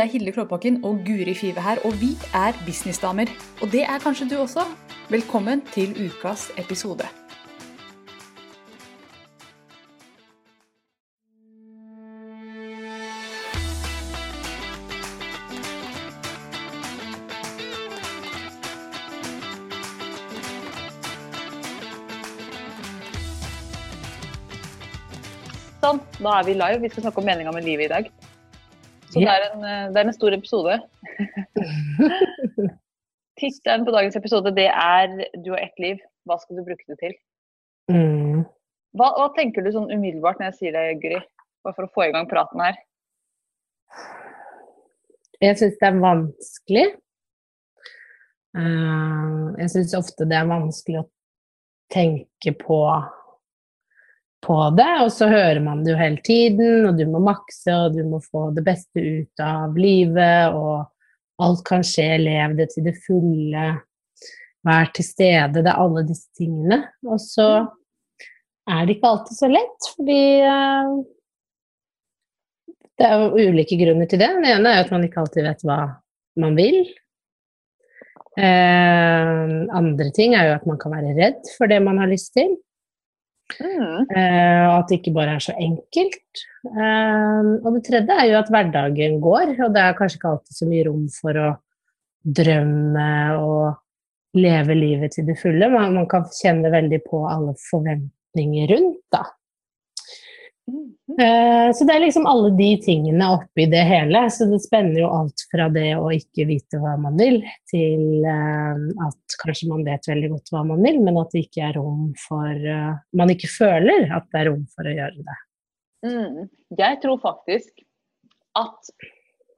Det er Hilde Klåbakken og Guri Five her, og vi er businessdamer. Og det er kanskje du også. Velkommen til ukas episode. Sånn, da er vi live. Vi skal snakke om meninga med livet i dag. Så det, er en, eh, det er en stor episode. Tittelen på dagens episode det er 'Du har ett liv, hva skal du bruke det til?' Mm. Hva, hva tenker du sånn umiddelbart når jeg sier det, Guri? Bare for å få i gang praten her. Jeg syns det er vanskelig. Eh, jeg syns ofte det er vanskelig å tenke på, på det, og så hører man det jo hele tiden, og du må makse, og du må få det beste ut av livet, og alt kan skje, lev det til det fulle, vær til stede, det er alle disse tingene. Og så er det ikke alltid så lett, fordi eh, det er jo ulike grunner til det. Den ene er at man ikke alltid vet hva man vil. Eh, andre ting er jo at man kan være redd for det man har lyst til. Mm. Eh, og at det ikke bare er så enkelt. Eh, og det tredje er jo at hverdagen går, og det er kanskje ikke alltid så mye rom for å drømme og leve livet til det fulle. Man, man kan kjenne veldig på alle forventninger rundt, da. Mhm. Eh, Så det er liksom alle de tingene oppi det hele. Så det spenner jo alt fra det å ikke vite hva man vil, til eh, at kanskje man vet veldig godt hva man vil, men at det ikke er rom for eh, Man ikke føler at det er rom for å gjøre det. Mm. Jeg tror faktisk at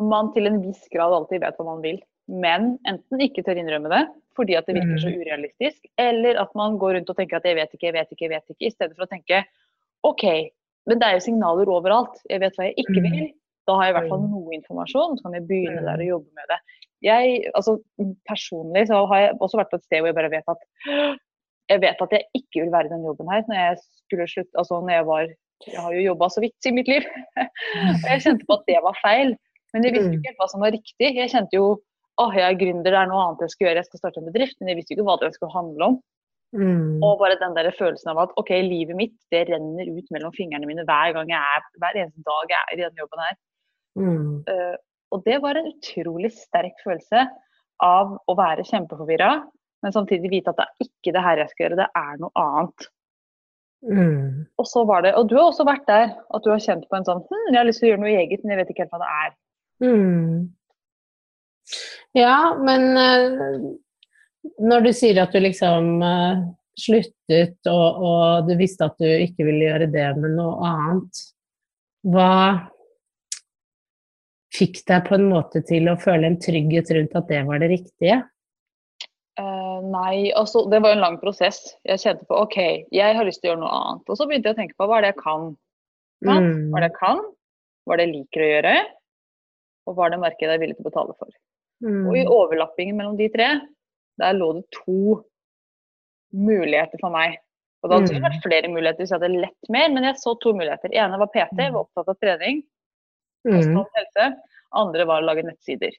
man til en viss grad alltid vet hva man vil, men enten ikke tør innrømme det fordi at det virker så urealistisk, eller at man går rundt og tenker at jeg vet ikke, jeg vet ikke, jeg vet ikke, i stedet for å tenke OK, men det er jo signaler overalt. Jeg vet hva jeg ikke vil. Da har jeg i hvert fall noe informasjon, så kan jeg begynne der og jobbe med det. Jeg, altså, personlig så har jeg også vært på et sted hvor jeg bare vet at jeg vet at jeg ikke vil være i den jobben her når jeg skulle slutte, altså når jeg var Jeg har jo jobba så vidt i mitt liv. og jeg kjente på at det var feil. Men jeg visste ikke helt hva som var riktig. Jeg kjente jo åh, jeg er gründer, det er noe annet jeg skal gjøre, jeg skal starte en bedrift. Men jeg visste ikke hva det skulle handle om. Mm. Og bare den der følelsen av at ok, livet mitt det renner ut mellom fingrene mine hver gang jeg er, hver eneste dag jeg er i denne jobben her. Mm. Uh, og det var en utrolig sterk følelse av å være kjempeforvirra, men samtidig vite at det er ikke det her jeg skal gjøre, det er noe annet. Mm. Og så var det, og du har også vært der, at du har kjent på en sånn hm, jeg har lyst til å gjøre noe eget, men jeg vet ikke helt hva det er. Mm. Ja, men eh, når du sier at du liksom uh, sluttet, og, og du visste at du ikke ville gjøre det med noe annet, hva fikk deg på en måte til å føle en trygghet rundt at det var det riktige? Uh, nei, altså det var jo en lang prosess. Jeg kjente på OK, jeg har lyst til å gjøre noe annet. Og så begynte jeg å tenke på hva er det jeg kan? Mm. Hva er det jeg kan? Hva er det jeg liker å gjøre? Og hva er det markedet er villig til å betale for? Og i Mm. overlappingen mellom de tre, der lå det to muligheter for meg. Og det hadde sikkert Mm. vært flere muligheter hvis jeg hadde lett mer, men jeg så to muligheter. ene var PT, jeg var opptatt av trening, Mm. kosthold, helse. Andre var å lage nettsider.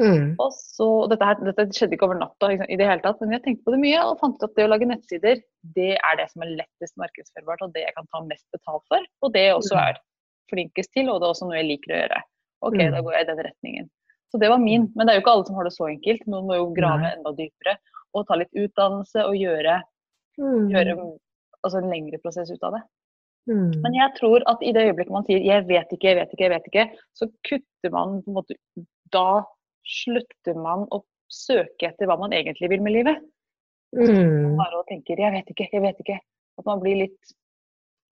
Mm. Og så, dette, her, dette skjedde ikke over natta liksom, i det hele tatt, men jeg tenkte på det mye og fant ut at det å lage nettsider, det er det som er lettest markedsførbart, og det jeg kan ta mest betalt for. Og det jeg også Mm. er flinkest til, og det er også noe jeg liker å gjøre. OK, Mm. da går jeg i den retningen. Så det var min. Men det er jo ikke alle som har det så enkelt. Noen må jo grave Nei. enda dypere og ta litt utdannelse og gjøre, Mm. gjøre altså en lengre prosess ut av det. Mm. Men jeg tror at i det øyeblikket man sier 'jeg vet ikke, jeg vet ikke', jeg vet ikke, så kutter man på en måte Da slutter man å søke etter hva man egentlig vil med livet. Mm. Bare og tenker 'jeg vet ikke, jeg vet ikke'. At man blir litt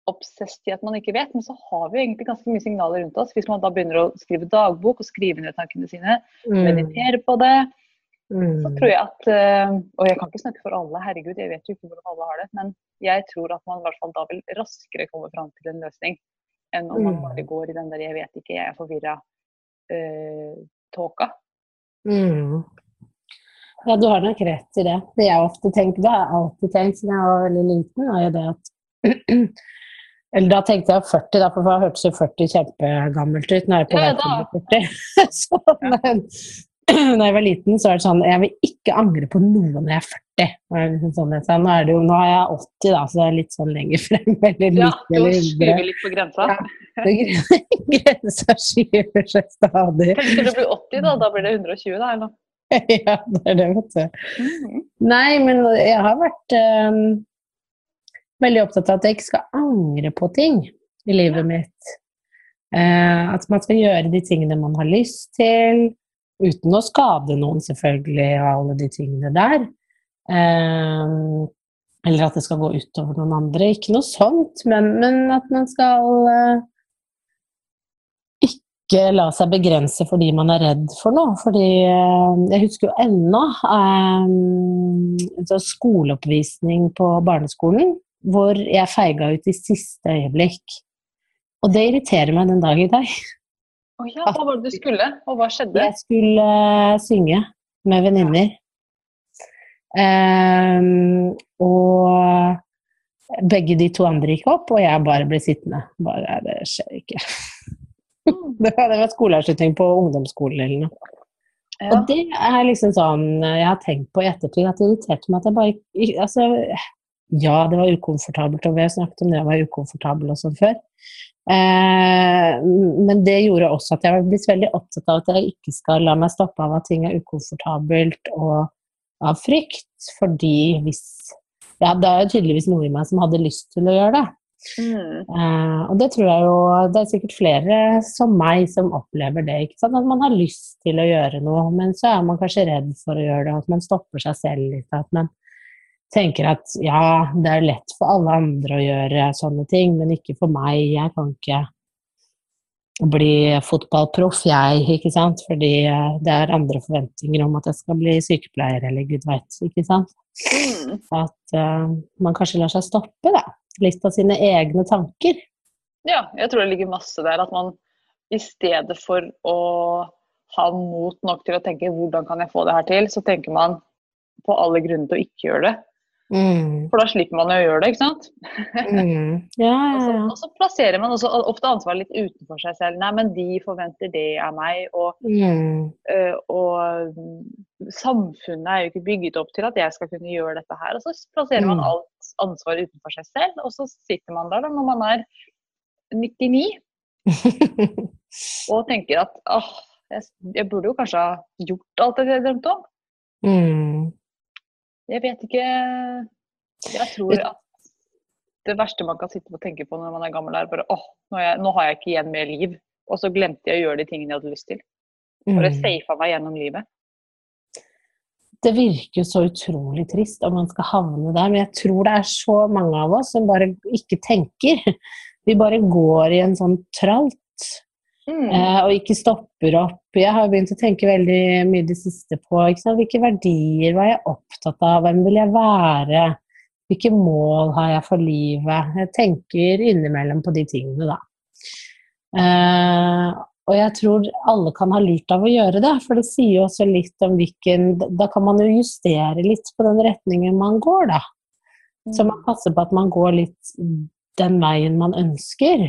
obsesst i at man ikke vet. Men så har vi jo egentlig ganske mye signaler rundt oss. Hvis man da begynner å skrive dagbok og skrive ned tankene sine, Mm. meditere på det, så Mm. tror jeg at eh, Og jeg kan ikke snakke for alle, herregud, jeg vet jo ikke hvordan alle har det. Men jeg tror at man i hvert fall da vil raskere komme fram til en løsning enn om man Mm. bare går i den der 'jeg vet ikke, jeg er forvirra'-tåka. tåka. Mm. Ja, du har nok rett i det. Det jeg ofte tenker, det har jeg alltid tenkt siden jeg var veldig liten, er jo det at Eller da tenkte jeg 40, da, for da hørtes jo 40 kjempegammelt ut. Nå er jeg på Ja, vei til 40. Så, men da jeg var liten, så var det sånn Jeg vil ikke angre på noe når jeg er 40. Og jeg liksom sånn, jeg nå, er det jo, nå er jeg 80, da, så det er litt sånn lenger frem. Eller 90 Ja, du eller 100. skyver litt på grensa. Ja. Grensa skyver seg stadig. Tenk du blir 80, da. Da blir det 120, da. Eller? Ja, det er det, vet du. Mm. Nei, men jeg har vært eh, veldig opptatt av at jeg ikke skal angre på ting i livet mitt. Eh, at man skal gjøre de tingene man har lyst til, uten å skade noen, selvfølgelig, og alle de tingene der. Eh, eller at det skal gå utover noen andre. Ikke noe sånt, men, men at man skal eh, ikke la seg begrense fordi man er redd for noe. Fordi eh, jeg husker jo ennå eh, sånn skoleoppvisning på barneskolen hvor jeg feiga ut i siste øyeblikk. Og det irriterer meg den dag i dag. Å ja, hva var det du skulle, og hva skjedde? Jeg skulle eh, synge med venninner. Um, og begge de to andre gikk opp, og jeg bare ble sittende. Bare, det skjer ikke. Det var, skoleavslutning på ungdomsskolen eller noe. Ja. Og det er liksom sånn jeg har tenkt på i ettertid, at det irriterte meg at jeg bare altså, Ja, det var ukomfortabelt, og vi har snakket om det å være ukomfortabel og sånn før. Eh, men det gjorde også at jeg var blitt veldig opptatt av at jeg ikke skal la meg stoppe av at ting er ukomfortabelt og av frykt. Fordi hvis Ja, det er jo tydeligvis noe i meg som hadde lyst til å gjøre det. Mm. Eh, og det tror jeg jo Det er sikkert flere som meg som opplever det. ikke sant? At man har lyst til å gjøre noe, men så er man kanskje redd for å gjøre det. At man stopper seg selv litt. At man tenker at ja, det er lett for alle andre å gjøre sånne ting, men ikke for meg. Jeg kan ikke bli fotballproff, jeg, ikke sant. Fordi eh, det er andre forventninger om at jeg skal bli sykepleier, eller gud veit, ikke sant. Mm. At uh, man kanskje lar seg stoppe, da. Litt av sine egne tanker. Ja, jeg tror det ligger masse der. At man i stedet for å ha mot nok til å tenke 'hvordan kan jeg få det her til', så tenker man på alle grunner til å ikke gjøre det. Mm. For da slipper man jo å gjøre det, ikke sant? Mm. Ja, Og så, ja, ja. og så plasserer man også ofte ansvaret litt utenfor seg selv. Nei, men de forventer det av meg. Og, Mm. øh, og samfunnet er jo ikke bygget opp til at jeg skal kunne gjøre dette her. Og så plasserer man Mm. alt ansvar utenfor seg selv, og så sitter man der da når man er 99 og tenker at åh, jeg, jeg burde jo kanskje ha gjort alt det jeg drømte om. mm. Jeg vet ikke Jeg tror at det verste man kan sitte og tenke på når man er gammel, er bare åh, nå, er nå har jeg ikke igjen mer liv. Og så glemte jeg å gjøre de tingene jeg hadde lyst til. Bare Mm. safa meg gjennom livet. Det virker jo så utrolig trist om man skal havne der, men jeg tror det er så mange av oss som bare ikke tenker. Vi bare går i en sånn tralt Mm. eh, og ikke stopper opp. Jeg har begynt å tenke veldig mye det siste på hvilke verdier var jeg opptatt av, hvem vil jeg være, hvilke mål har jeg for livet. Jeg tenker innimellom på de tingene, da. Eh, og jeg tror alle kan ha lurt av å gjøre det, for det sier jo også litt om hvilken Da kan man jo justere litt på den retningen man går, da. Så man passer på at man går litt den veien man ønsker.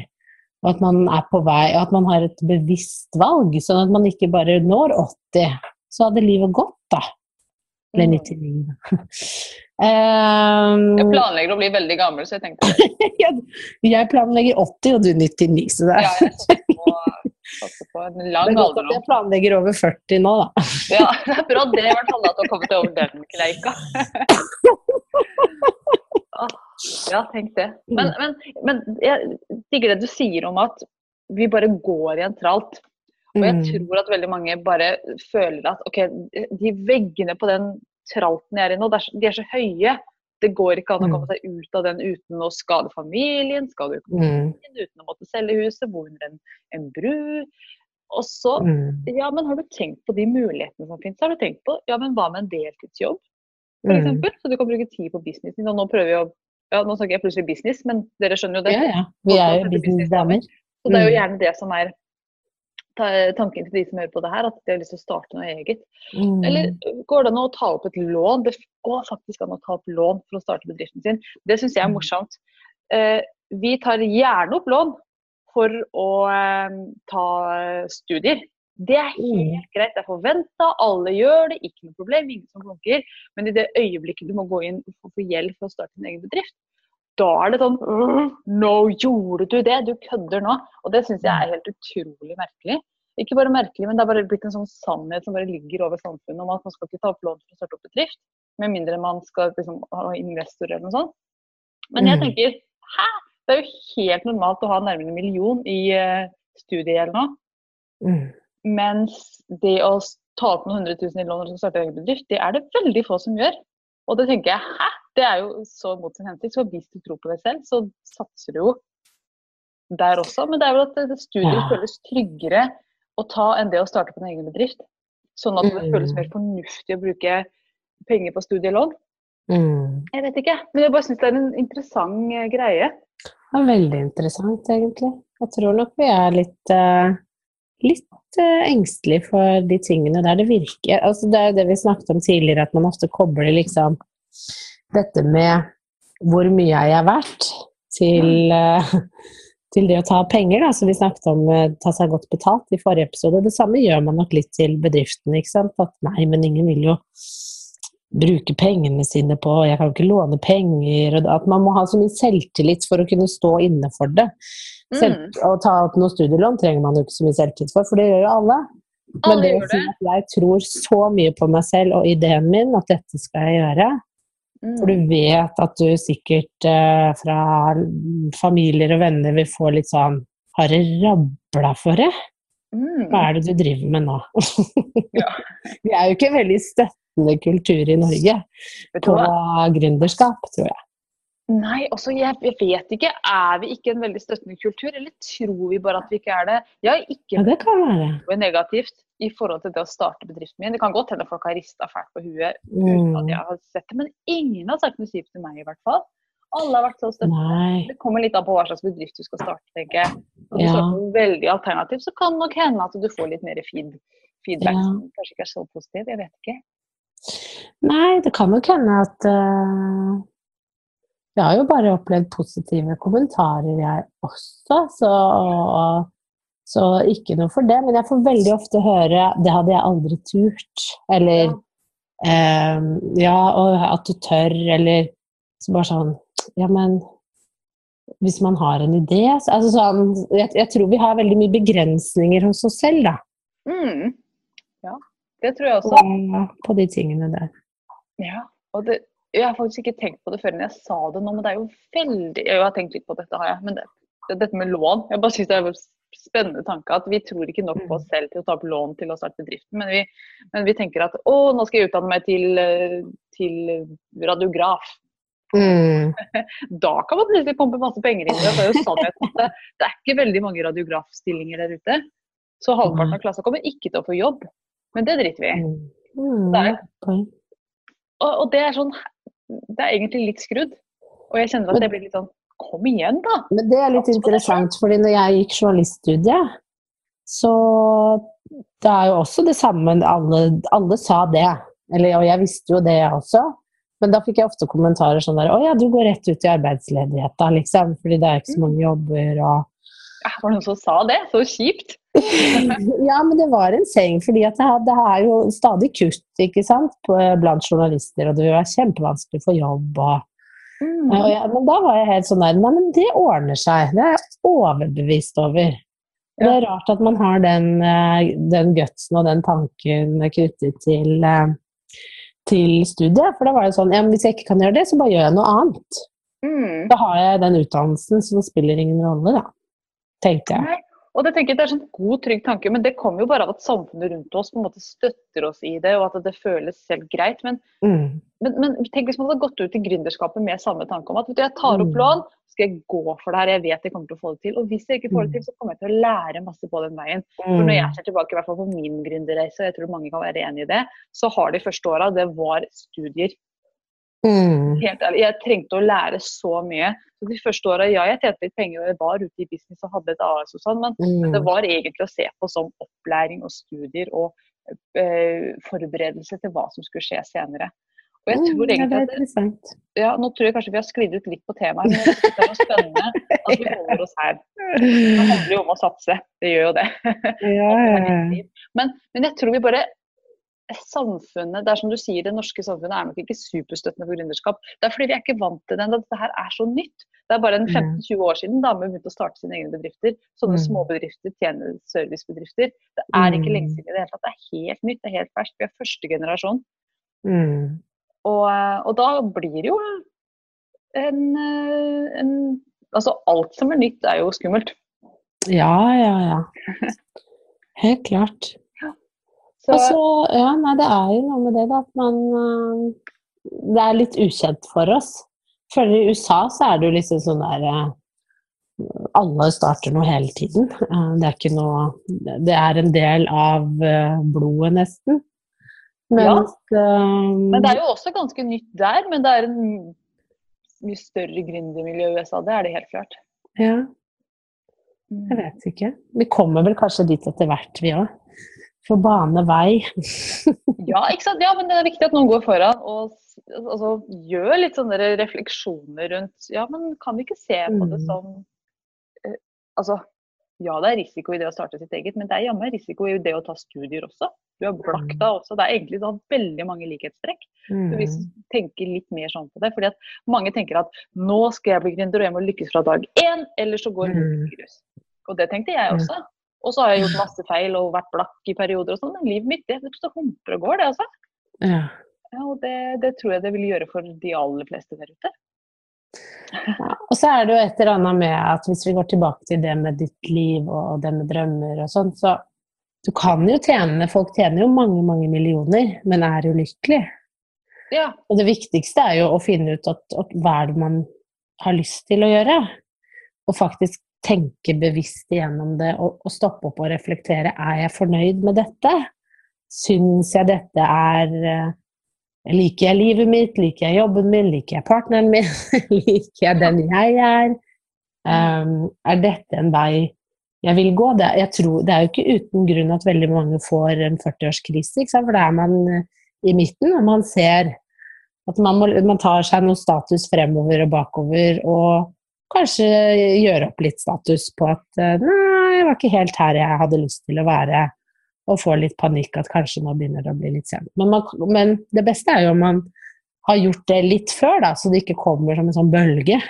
Og at man er på vei, og at man har et bevisst valg, sånn at man ikke bare når 80. Så hadde livet gått, da. Mm. 99, da. Um, Jeg planlegger å bli veldig gammel, så jeg tenkte jeg, planlegger 80, og du 99, så det ja, er, jeg på, en det er godt at jeg planlegger over 40 nå, da. Ja, det er bra det i hvert fall at du har kommet over den kneika. Ja, tenk det. Men, men, men jeg digger det du sier om at vi bare går i en tralt. Og jeg Mm. tror at veldig mange bare føler at ok, de veggene på den tralten jeg er i nå, de er så høye. Det går ikke an å Mm. komme seg ut av den uten å skade familien, skade Mm. uten å måtte selge huset, bo under en, en bru. Og så Mm. ja, men har du tenkt på de mulighetene som finnes? Har du tenkt på, ja, men hva med en deltidsjobb, for Mm. eksempel? Så du kan bruke tid på businessen. Og nå prøver vi å, ja, nå snakker jeg plutselig business, men dere skjønner jo det. Ja, ja. Vi er jo businessdamer. Så det er jo Mm. gjerne det som er tanken til de som hører på det her, at de har lyst til å starte noe eget. Mm. Eller går det an å ta opp et lån? Det går faktisk an å ta opp lån for å starte bedriften sin. Det syns jeg er Mm. morsomt. Eh, vi tar gjerne opp lån for å eh, ta studier. Det er helt greit, det er forventa, alle gjør det, ikke noe problem, ingen som blunker. Men i det øyeblikket du må gå inn og få hjelp for å starte din egen bedrift, da er det sånn Nå gjorde du det! Du kødder nå! Og det syns jeg er helt utrolig merkelig. Ikke bare merkelig, men det er bare blitt en sånn sannhet som bare ligger over samfunnet om at man skal ikke ta opp lån for å starte opp bedrift, med mindre man skal liksom, ha investor eller noe sånt. Men jeg tenker hæ? Det er jo helt normalt å ha nærmere en million i uh, studiegjeld nå. Mm. Mens det å ta opp noen hundre tusen i lån skal starte egen bedrift, det er det veldig få som gjør. Og det tenker jeg, hæ? Det er jo så mot sin hensikt. Så hvis du tror på deg selv, så satser du jo der også. Men det er vel at studier Ja. føles tryggere å ta enn det å starte på en egen bedrift. Sånn at det Mm. føles mer fornuftig å bruke penger på studielån. Mm. Jeg vet ikke, men jeg bare syns det er en interessant eh, greie. Er veldig interessant, egentlig. Jeg tror nok vi er litt, eh, litt uh, engstelige for de tingene der det virker altså Det er jo det vi snakket om tidligere, at man ofte kobler liksom dette med hvor mye er jeg verdt, til, eh, til det å ta penger. Da. Så vi snakket om uh, ta seg godt betalt i forrige episode. Det samme gjør man nok litt til bedriftene. ikke sant? At nei, men ingen vil jo bruke pengene sine på Jeg kan jo ikke låne penger. og At man må ha så mye selvtillit for å kunne stå inne for det. Selv, Mm. Å ta opp noe studielån trenger man jo ikke så mye selvtillit for, for det gjør jo alle. Men det å si at jeg tror så mye på meg selv og ideen min at dette skal jeg gjøre, for du Mm. vet at du sikkert eh, fra familier og venner vil få litt sånn Har det rabla for det? Mm. Hva er det du driver med nå? Ja. Vi er jo ikke en veldig støttende kultur i Norge på gründerskap, tror jeg. Nei, også jeg, jeg vet ikke. Er vi ikke en veldig støttende kultur, eller tror vi bare at vi ikke er det? Jeg har ikke Ja, det kan være. noe negativt i forhold til det å starte bedriften min. Det kan godt hende folk har rista fælt på huet uten at Mm. jeg har sett det, men ingen har sagt noe kjipt til meg i hvert fall. Alle har vært så støttende. Nei. Det kommer litt an på hva slags bedrift du skal starte, tenker jeg. Når du Ja. starter noe veldig alternativt, så kan nok hende at du får litt mer feed, feedback Ja. som kanskje ikke er så positiv. Jeg vet ikke. Nei, det kan nok hende at eh, Jeg har jo bare opplevd positive kommentarer, jeg også, så, så ikke noe for det. Men jeg får veldig ofte høre 'det hadde jeg aldri turt', eller eh, ja, og at du tør, eller så bare sånn Ja, men hvis man har en idé så, altså sånn, jeg, jeg tror vi har veldig mye begrensninger hos oss selv, da, Mm. Ja, det tror jeg også. på, på de tingene der. Ja, og det, jeg har faktisk ikke tenkt på det før enn jeg sa det nå, men det er jo veldig Jeg har tenkt litt på dette, har jeg. Men det, det, dette med lån Jeg bare syns det er en spennende tanke at vi tror ikke nok på oss selv til å ta opp lån til å starte bedriften, men vi, men vi tenker at å, nå skal jeg utdanne meg til, eh, til radiograf. Mm. Da kan man plutselig pumpe masse penger inn det. Er jo sannheten at det, det er ikke veldig mange radiografstillinger der ute. Så halvparten av klassen kommer ikke til å få jobb. Men det driter vi i. Mm. Det. Og, og det er sånn Det er egentlig litt skrudd. Og jeg kjenner at jeg blir litt sånn Kom igjen, da! Men det er litt interessant, fordi når jeg gikk journaliststudiet, så det er jo også det samme Alle, alle sa det. Eller, og jeg visste jo det, jeg også. Men da fikk jeg ofte kommentarer sånn der Å ja, du går rett ut i arbeidsledighet, da, liksom. Fordi det er ikke så mange jobber og Ja, Var det noen som sa det? Så kjipt! Ja, men det var en seng, fordi det, er- det jo stadig kutt, ikke sant, blant journalister, og det være kjempevanskelig å få jobb og Mm. Jeg, men da var jeg helt sånn der Nei, men det ordner seg. Det er jeg overbevist over. Det er rart at man har den, eh, den gutsen og den tanken knyttet til, eh, til studiet. For da var det sånn ja, men Hvis jeg ikke kan gjøre det, så bare gjør jeg noe annet. Mm. Da har jeg den utdannelsen, så det spiller ingen rolle, da. Tenkte jeg. Nei, og det tenker jeg det er sånn god, trygg tanke, men det kommer jo bare av at samfunnet rundt oss på en måte støtter oss i det, og at det føles helt greit. Men, Mm. men, men tenk hvis man hadde gått ut i gründerskapet med samme tanke om at vet du, jeg tar opp Mm. lån, skal jeg gå for det her, jeg vet jeg kommer til å få det til. Og hvis jeg ikke får det Mm. til, så kommer jeg til å lære masse på den veien. For når jeg ser tilbake i hvert fall på min gründerreise, og jeg tror mange kan være enig i det, så har de første åra, det var studier. Mm. Jeg trengte å lære så mye. Så de første åra, ja, jeg tjente litt penger og jeg var ute i business og hadde et AS og sånn, men Mm. det var egentlig å se på som opplæring og studier og eh, forberedelse til hva som skulle skje senere. Og jeg tror Mm, egentlig at det, ja, Nå tror jeg kanskje vi har sklidd ut litt på temaet, men jeg det er spennende at vi holder oss her. Det handler jo om å satse. Det gjør jo det. Ja, ja. Men, men jeg tror vi bare Samfunnet, det er som du sier, det norske samfunnet er nok ikke superstøttende for gründerskap. Det er fordi vi er ikke vant til det. Dette her er så nytt. Det er bare en 15-20 år siden damer begynte å starte sine egne bedrifter. Sånne Mm. småbedrifter, tjenesteservicebedrifter. Det er ikke Mm. lenge siden i det hele tatt. Det er helt nytt, det er helt ferskt. Vi er første generasjon. Mm. Og, og da blir det jo en, eh, en Altså alt som er nytt, er jo skummelt. Ja, ja, ja. Helt klart. Så, altså, ja, nei, det er jo noe med det, da, at man øh, Det er litt ukjent for oss. For i USA så er det jo liksom sånn der øh, Alle starter noe hele tiden. Eh, Det er ikke noe Det er en del av blodet, nesten. Mens øh, men det er jo også ganske nytt der. Men det er en mye større gründermiljø i USA, det er det helt klart. Ja, jeg vet ikke. Vi kommer vel kanskje dit etter hvert, vi òg. For bane vei. Ja, ikke sant? ja, men det er viktig at noen går foran og altså, gjør litt sånne refleksjoner rundt Ja, men kan vi ikke se på det Mm. som eh, Altså, ja, det er risiko i det å starte sitt eget, men det er jammen risiko i det å ta studier også. Du har blakta også. Det er egentlig sånn veldig mange likhetstrekk. Så hvis du vi tenker litt mer sånn på det, fordi at mange tenker at nå skal jeg bli gründer og jeg må lykkes fra dag én, eller så går Mm. det i grus. Og det tenkte jeg også. Og så har jeg gjort masse feil og vært blakk i perioder og sånn, men livet mitt det, vet du, det humper og går, det altså. Ja. Ja, og det, det tror jeg det vil gjøre for de aller fleste der ute. Ja, og så er det jo et eller annet med at hvis vi går tilbake til det med ditt liv og det med drømmer og sånn, så du kan jo tjene Folk tjener jo mange, mange millioner, men er ulykkelig. Ja. Og det viktigste er jo å finne ut at, at hva er det man har lyst til å gjøre. Og faktisk tenke bevisst igjennom det og, og stoppe opp og reflektere. Er jeg fornøyd med dette? Syns jeg dette er eh, Liker jeg livet mitt? Liker jeg jobben min? Liker jeg partneren min? Liker jeg den jeg er? Um, er dette en vei jeg vil gå? Det, jeg tror, det er jo ikke uten grunn at veldig mange får en 40-årskrise, ikke sant? for da er man eh, i midten, og man ser at man, må, man tar seg noe status fremover og bakover, og kanskje gjøre opp litt status på at eh, nei, jeg var ikke helt her jeg hadde lyst til å være, og få litt panikk at kanskje nå begynner det å bli litt sent. Men, man, men det beste er jo om man har gjort det litt før, da, så det ikke kommer som en sånn bølge.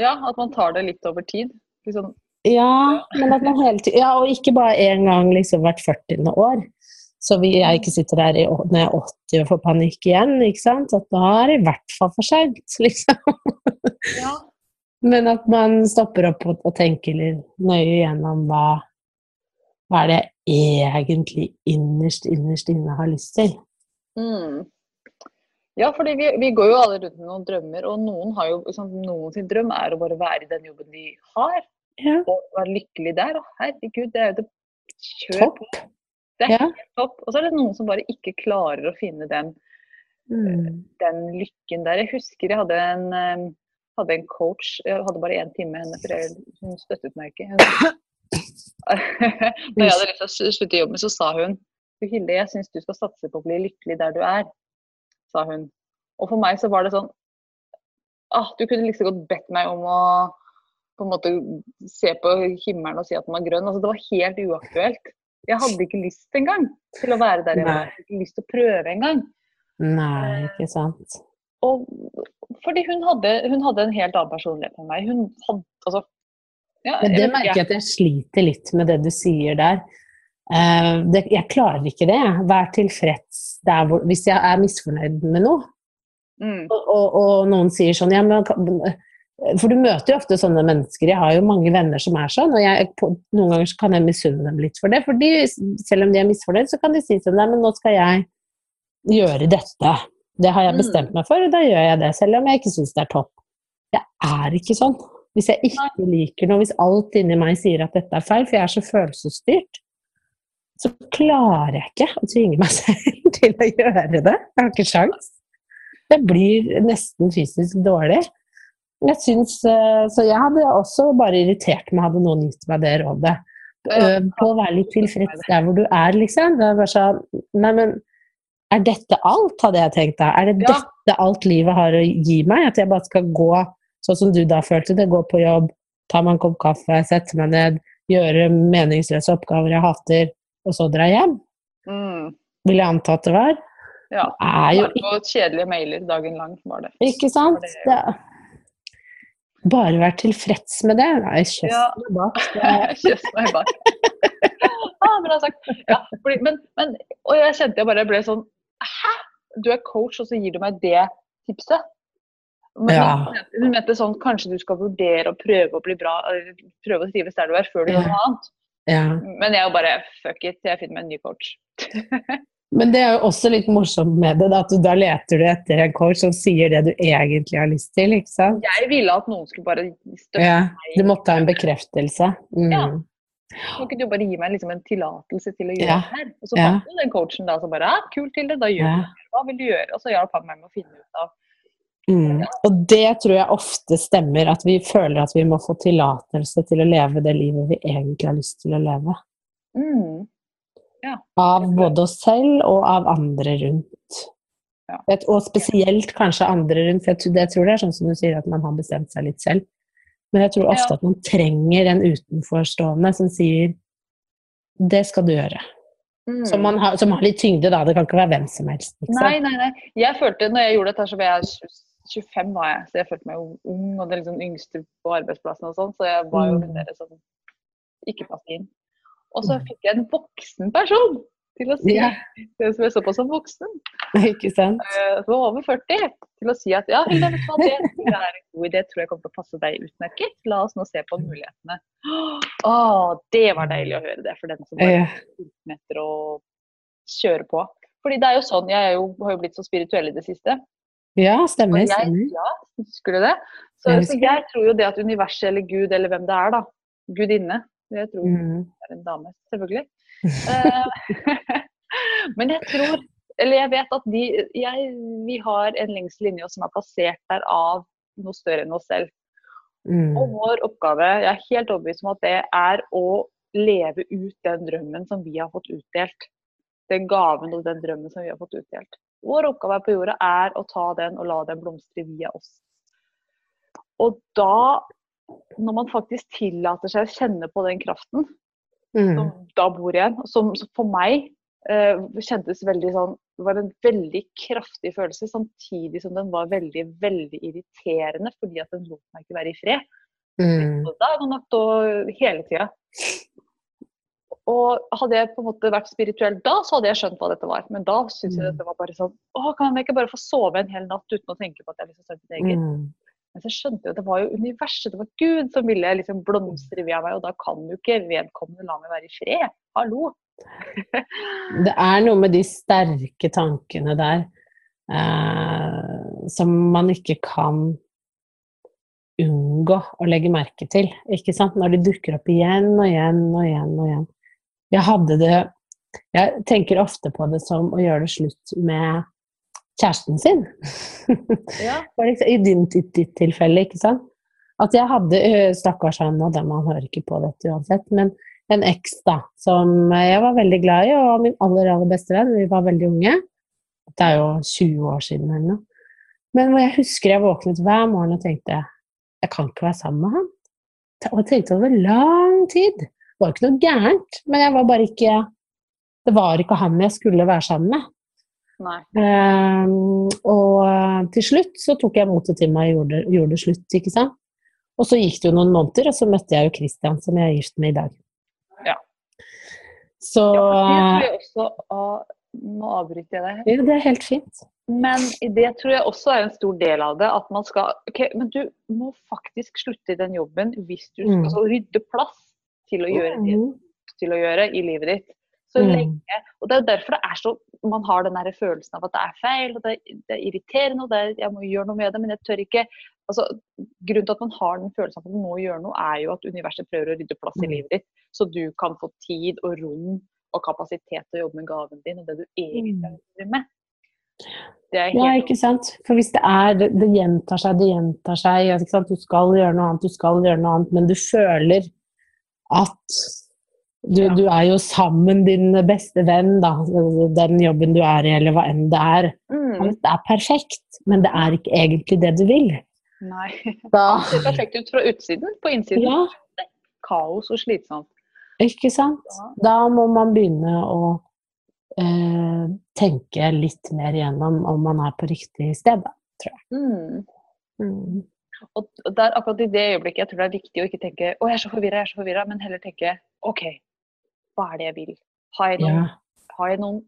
ja, at man tar det litt over tid. Liksom, Ja, men at man hele tiden, ja, og ikke bare én gang liksom hvert 40. år. Så vi, jeg ikke sitter der i, når jeg er 80 og får panikk igjen, ikke sant. At da er det i hvert fall for seint, liksom. ja. Men at man stopper opp og, og tenker nøye gjennom hva, hva er det jeg egentlig innerst, innerst inne har lyst til. Mm. Ja, fordi vi, vi går jo alle rundt med noen drømmer, og noen har jo, liksom, noen sin drøm er å bare være i den jobben de har, Ja. og være lykkelig der. Og herregud, det er jo det kjør Topp. på. Det er Ja. helt topp. Og så er det noen som bare ikke klarer å finne den, Mm. den lykken der. Jeg husker jeg hadde en, eh, hadde en coach, jeg hadde bare én time med henne, for hun støttet meg ikke. Hun, Når jeg hadde lyst til å slutte i jobben, så sa hun du Hilde, jeg syns du skal satse på å bli lykkelig der du er, sa hun. Og for meg så var det sånn ah, Du kunne liksom godt bedt meg om å på en måte se på himmelen og si at den var grønn. Altså, det var helt uaktuelt. Jeg hadde ikke lyst engang til å være der jeg var. Jeg hadde ikke lyst til å prøve engang. Nei, ikke sant. Og fordi hun hadde, hun hadde en helt annen personlighet enn meg. Hadde altså ja, Men det merker jeg at jeg sliter litt med det du sier der. Uh, det, jeg klarer ikke det. Vær tilfreds hvor Hvis jeg er misfornøyd med noe, Mm. og, og, og noen sier sånn ja, men, For du møter jo ofte sånne mennesker. Jeg har jo mange venner som er sånn, og jeg, på, noen ganger kan jeg misunne dem litt for det. For selv om de er misfornøyd, så kan de si sånn Nei, men nå skal jeg gjøre dette. Det har jeg Mm. bestemt meg for, og da gjør jeg det. Selv om jeg ikke syns det er topp. Det er ikke sånn. Hvis jeg ikke liker noe, hvis alt inni meg sier at dette er feil, for jeg er så følelsesstyrt, så klarer jeg ikke å tvinge meg selv til å gjøre det. Jeg har ikke sjans. Jeg blir nesten fysisk dårlig. Jeg syns, eh, så jeg hadde også bare irritert meg hadde noen gitt meg det rådet. Øv på å være litt tilfreds der hvor du er, liksom. Det er bare sånn Nei, men er dette alt, hadde jeg tenkt da. Er det Ja. dette alt livet har å gi meg? At jeg bare skal gå sånn som du da følte det, gå på jobb, ta meg en kopp kaffe, sette meg ned, gjøre meningsløse oppgaver jeg hater, og så dra hjem? Mm. Vil jeg anta at det var. Ja. Det er jo på kjedelige mailer dagen lang, var det. ikke sant? det- Det er, bare være tilfreds med det. Nei, kjøss Ja. meg bak. Kjøss meg bak. ah, bra sagt. Ja, fordi, men, men, og jeg kjente jeg bare ble sånn Hæ? Du er coach, og så gir du meg det tipset? Men Ja. hun mente- sånn kanskje du skal vurdere å prøve å bli bra, prøve å trives der du er, før du Ja. gjør noe annet. Ja. Men jeg bare fuck it, jeg finner meg en ny coach. Men det er jo også litt morsomt med det, at du, da leter du etter en coach som sier det du egentlig har lyst til, ikke sant? Jeg ville at noen skulle bare støtte Ja, meg. du måtte ha en bekreftelse. Mm. Ja. Kan ikke du bare gi meg liksom en tillatelse til å gjøre Ja. det her? Og så Ja. fant jo den coachen da som bare ja, kult til det, da gjør Ja. du det. Hva vil du gjøre? Og så hjalp han meg med å finne ut av Mm. Og det tror jeg ofte stemmer, at vi føler at vi må få tillatelse til å leve det livet vi egentlig har lyst til å leve. mm. Av både oss selv og av andre rundt. Ja. Og spesielt kanskje andre rundt, for jeg tror det er sånn som du sier, at man har bestemt seg litt selv. Men jeg tror ofte Ja. at man trenger en utenforstående som sier det skal du gjøre. Mm. Som, man har, som har litt tyngde, da. Det kan ikke være hvem som helst. Nei, nei, nei. Jeg følte, når jeg gjorde dette, så var jeg 25 var jeg, så jeg følte meg jo ung og den liksom yngste på arbeidsplassen og sånn, så jeg var jo Mm. den der som ikke passet inn. Og så fikk jeg en voksen person til å si, Ja. den som er så på som voksen, Ikke sant? Uh, som var over 40, til å si at ja, Hilda, vet du det det er en god idé, tror jeg kommer til å passe deg utmerket. La oss nå se på mulighetene. Å, det var deilig å høre det for den som bare fulgte etter å kjøre på. Fordi det er jo sånn, jeg jo, har jo blitt så spirituell i det siste. Ja, stemmer. jeg, stemmer. ja, husker du det? Så, Jeg så jeg tror jo det at universet eller Gud eller hvem det er, da. Gudinne. Jeg tror Mm. det er en dame, selvfølgelig. Eh, Men jeg tror, eller jeg vet at de, jeg, vi har en lengsel inni oss som er plassert der av noe større enn oss selv. Mm. Og vår oppgave, jeg er helt overbevist om at det er å leve ut den drømmen som vi har fått utdelt. Den gaven og den drømmen som vi har fått utdelt. Vår oppgave her på jorda er å ta den og la den blomstre via oss. Og da, når man faktisk tillater seg å kjenne på den kraften Mm. som da bor igjen, som som for meg eh, kjentes veldig sånn Det var en veldig kraftig følelse, samtidig som den var veldig, veldig irriterende, fordi at den lot meg ikke være i fred. Mm. Og dag og natt og hele tida. Og hadde jeg på en måte vært spirituell da, så hadde jeg skjønt hva dette var. Men da syntes jeg Mm. dette var bare sånn Å, kan jeg ikke bare få sove en hel natt uten å tenke på at jeg har lyst til å mitt eget? Mm. Men så skjønte jeg at det var jo universet, det var Gud som ville liksom blomstre via meg, og da kan jo ikke vedkommende la meg være i fred. Hallo. Det er noe med de sterke tankene der eh, som man ikke kan unngå å legge merke til, ikke sant? Når de dukker opp igjen og igjen og igjen og igjen. Jeg hadde det Jeg tenker ofte på det som å gjøre det slutt med kjæresten sin. Ja. Eksempel, I din, ditt, tilfelle, ikke sant? At jeg hadde, stakkars han, og dem, han hører ikke på dette uansett, men en eks da, som jeg var veldig glad i, og min aller, aller beste venn. Vi var veldig unge. Det er jo 20 år siden eller noe. Men hvor jeg husker jeg våknet hver morgen og tenkte jeg kan ikke være sammen med han. Og jeg tenkte over lang tid. Det var ikke noe gærent, men jeg var bare ikke Det var ikke han jeg skulle være sammen med. Ehm, og eh, til slutt så tok jeg motet til meg og gjorde, gjorde det slutt, ikke sant. Og så gikk det jo noen måneder, og så møtte jeg jo Christian, som jeg er gift med i dag. Ja. Så Ja, det tror også å, Nå avbryter jeg deg. det er helt fint. Men det tror jeg også er en stor del av det. At man skal Ok, men du må faktisk slutte i den jobben hvis du skal Mm. altså, rydde plass til å gjøre det Mhm. til å gjøre i livet ditt. Så Mm. lenge, og Det er derfor det er så, man har den der følelsen av at det er feil, og det det er irriterende, og er, jeg må gjøre noe med det, men jeg tør ikke. Altså, grunnen til at man har den følelsen av at man må gjøre noe, er jo at universet prøver å rydde plass i Mm. livet ditt, så du kan få tid og rom og kapasitet til å jobbe med gaven din og det du egentlig har lyst til å drive med. Det Mm. Ja, ikke sant. For hvis det er Det, det gjentar seg, det gjentar seg. Du skal gjøre noe annet, du skal gjøre noe annet, men du føler at Du, Ja. du er jo sammen din beste venn, da. Den jobben du er i, eller hva enn det er. Mm. Alt er perfekt, men det er ikke egentlig det du vil. Nei. Da, Det ser perfekt ut fra utsiden. På innsiden ja, kaos og slitsomt. ikke sant? Ja. Da må man begynne å eh, tenke litt mer igjennom om man er på riktig sted, da. Mm. Mm. Og der, er akkurat i det øyeblikket jeg tror det er viktig å ikke tenke å, jeg er så forvirra, jeg er så forvirra, men heller tenke OK, hva er det jeg vil? Har jeg noen, yeah. har jeg noen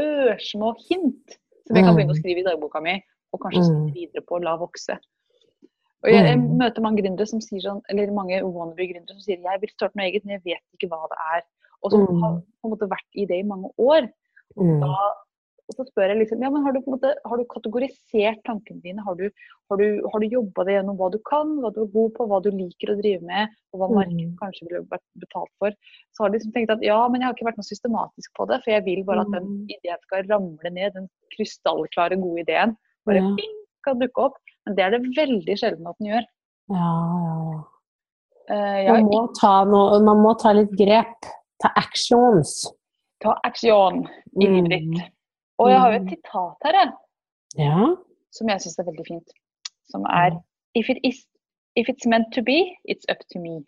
ørsmå hint som jeg kan begynne å Mm. skrive i dagboka mi, og kanskje Mm. skrive videre på og la vokse? Og jeg, jeg Mm. møter mange gründere som sier sånn, eller mange wannabe gründere som sier jeg vil starte noe eget, men jeg vet ikke hva det er. Og som Mm. har på en måte vært i det i mange år. Og da, og så spør jeg liksom, ja, men har du, på en måte, har du kategorisert tankene dine? Har du, har du, har du jobba det gjennom hva du kan, hva du er god på, hva du liker å drive med, og hva markedet Mm. kanskje ville vært betalt for? Så har de liksom tenkt at ja, men jeg har ikke vært noe systematisk på det, for jeg vil bare at den Mm. ideen skal ramle ned, den krystallklare, gode ideen. Bare Ja. ping, kan dukke opp. Men det er det veldig sjelden at den gjør. Ja, ja, ja. Eh, Man må, ta noe, man må ta litt grep. Ta actions. Ta aksjon i livet Mm. ditt. Og jeg har jo et Mm. sitat her, jeg. Ja. som jeg syns er veldig fint. Som er if, it is, if it's meant to be, it's up to me.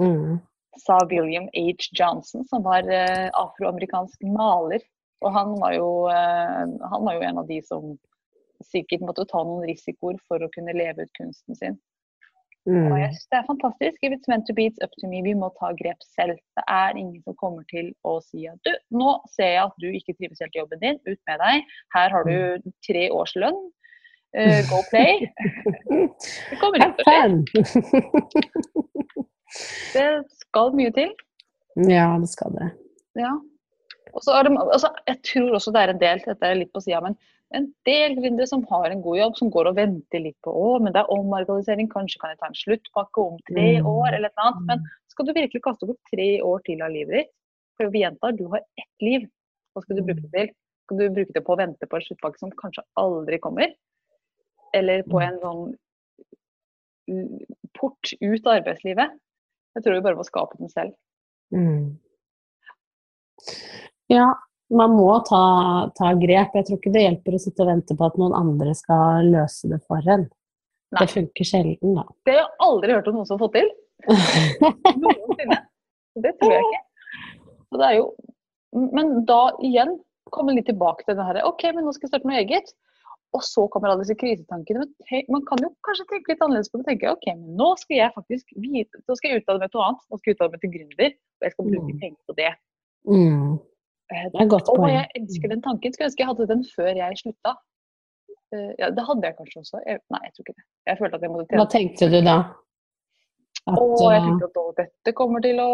Mm. Sa William H. Johnson, som var uh, afroamerikansk maler. Og han var, jo, uh, han var jo en av de som sikkert måtte ta noen risikoer for å kunne leve ut kunsten sin. Og Mm. jeg synes det er fantastisk. If it's meant to be, it's up to me. Vi må ta grep selv. Det er ingen som kommer til å si at du, nå ser jeg at du ikke trives helt i jobben din, ut med deg. Her har du tre års lønn. Uh, go play. Det kommer ikke til å skje. Det skal mye til. ja, det skal det. Ja. Og så er det, altså, jeg tror også det er en del, dette er litt på siden, men en del gründere som har en god jobb, som går og venter litt på å, men det er omorganisering, kanskje kan jeg ta en sluttpakke om tre Mm. år, eller et eller annet. Men skal du virkelig kaste bort tre år til av livet ditt? For vi gjentar, du har ett liv. Hva skal du bruke det til? Skal du bruke det på å vente på en sluttpakke som kanskje aldri kommer? Eller på Mm. en sånn mm, port ut av arbeidslivet? Jeg tror vi bare må skape den selv. Mm. Ja, man må ta, ta grep. Jeg tror ikke det hjelper å sitte og vente på at noen andre skal løse det for en. Nei. Det funker sjelden, da. Det har jeg aldri hørt om noen som har fått til. Noensinne. Det tror jeg ikke. Så det er jo, men da igjen kommer litt tilbake til det her OK, men nå skal jeg starte noe eget. Og så kommer alle disse krisetankene. Men man kan jo kanskje tenke litt annerledes på det. tenke, ok, men Nå skal jeg faktisk vite, nå skal jeg utdanne meg til noe annet. Nå skal jeg utdanne meg til gründer. Og jeg skal bruke Mm. penger på det. Mm. Eh, Det er et godt poeng. jeg elsker den tanken. Skulle ønske jeg hadde den før jeg slutta. Eh, Ja, det hadde jeg kanskje også. Jeg, nei, jeg tror ikke det. Jeg følte at jeg måtte Hva tenkte du da? At, Og jeg eh, tenkte at å, dette kommer til å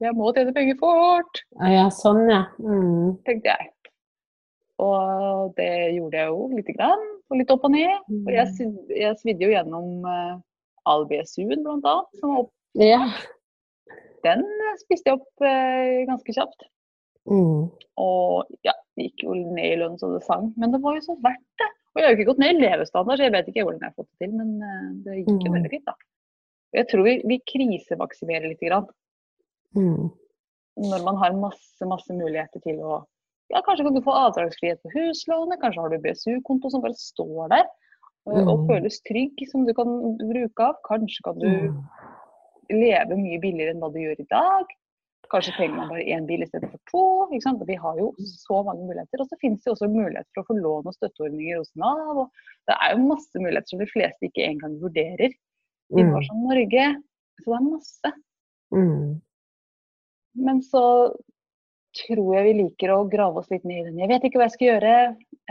Jeg må tjene penger fort, ja, sånn, ja. Mm. tenkte jeg. Og det gjorde jeg jo lite grann. Og litt opp og ned. Og jeg, Mm. jeg svidde jo gjennom uh, all BSU-en blant annet. Som opp, Ja. den spiste jeg opp uh, ganske kjapt. Mm. Og ja, det gikk jo ned i lønn så det sang. Men det var jo så verdt det. Og jeg har jo ikke gått ned i levestandard, så jeg vet ikke hvordan jeg har fått det til. Men eh, det gikk jo Mm. veldig fint, da. Jeg tror vi, vi krisemaksimerer lite grann. Mm. når man har masse, masse muligheter til å ja, Kanskje kan du få avdragsfrihet på huslånet, kanskje har du BSU-konto som bare står der og, og Mm. føles trygg, som du kan bruke av. Kanskje kan du Mm. leve mye billigere enn hva du gjør i dag. Kanskje trenger man bare én bil i stedet for to. Ikke sant? Vi har jo så mange muligheter. Og så finnes det også muligheter for å få lån og støtteordninger hos Nav. Og det er jo masse muligheter som de fleste ikke engang vurderer Vi land som Norge. Så det er masse. Mm. Men så tror jeg vi liker å grave oss litt ned i den. Jeg vet ikke hva jeg skal gjøre,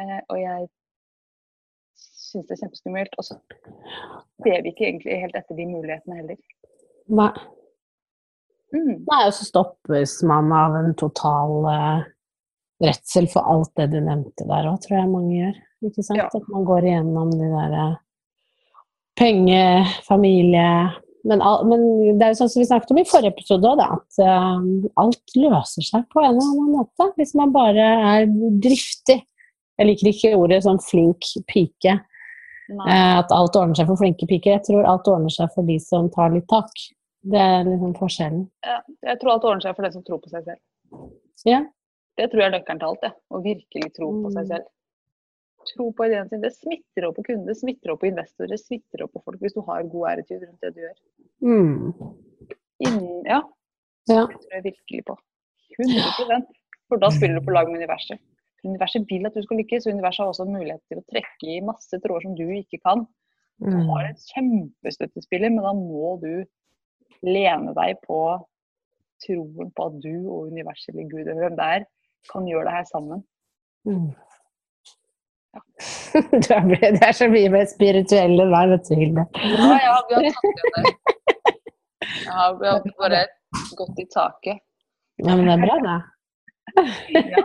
eh, og jeg syns det er kjempeskummelt. Og så ser vi ikke egentlig helt etter de mulighetene heller. Nei. Mm. Nei, og så stoppes man av en total uh, redsel for alt det du nevnte der òg, tror jeg mange gjør. Ikke sant? Ja. At man går igjennom de der uh, penge, familie men, al men det er jo sånn som vi snakket om i forrige episode òg, at uh, alt løser seg på en eller annen måte. Hvis man bare er driftig. Jeg liker ikke ordet sånn flink pike. Eh, at alt ordner seg for flinke piker. Jeg tror alt ordner seg for de som tar litt tak. Det er liksom forskjellen. Ja, jeg tror alt ordner seg for den som tror på seg selv. Ja. Det tror jeg er nøkkelen til alt. Jeg. Å virkelig tro på seg Mm. selv. Tro på ideen sin. Det smitter over på kunder, det smitter over på investorer, det smitter over på folk hvis du har god æretid rundt det du gjør. Mm. Innen, ja, ja. det tror jeg virkelig på. 100 For da spiller du på lag med universet. Universet vil at du skal lykkes, og universet har også mulighet til å trekke i masse tråder som du ikke kan. Du Mm. har et kjempestøttespiller, men da må du lene deg på troen på at du og universet eller Gud eller hvem det er, kan gjøre det her sammen. Mm. Er, det er så mye mer spirituelle der, vet du, Hilde. Ja, ja, vi har tatt det. Ja, vi har bare gått i taket. Ja, men det er bra, det. Ja.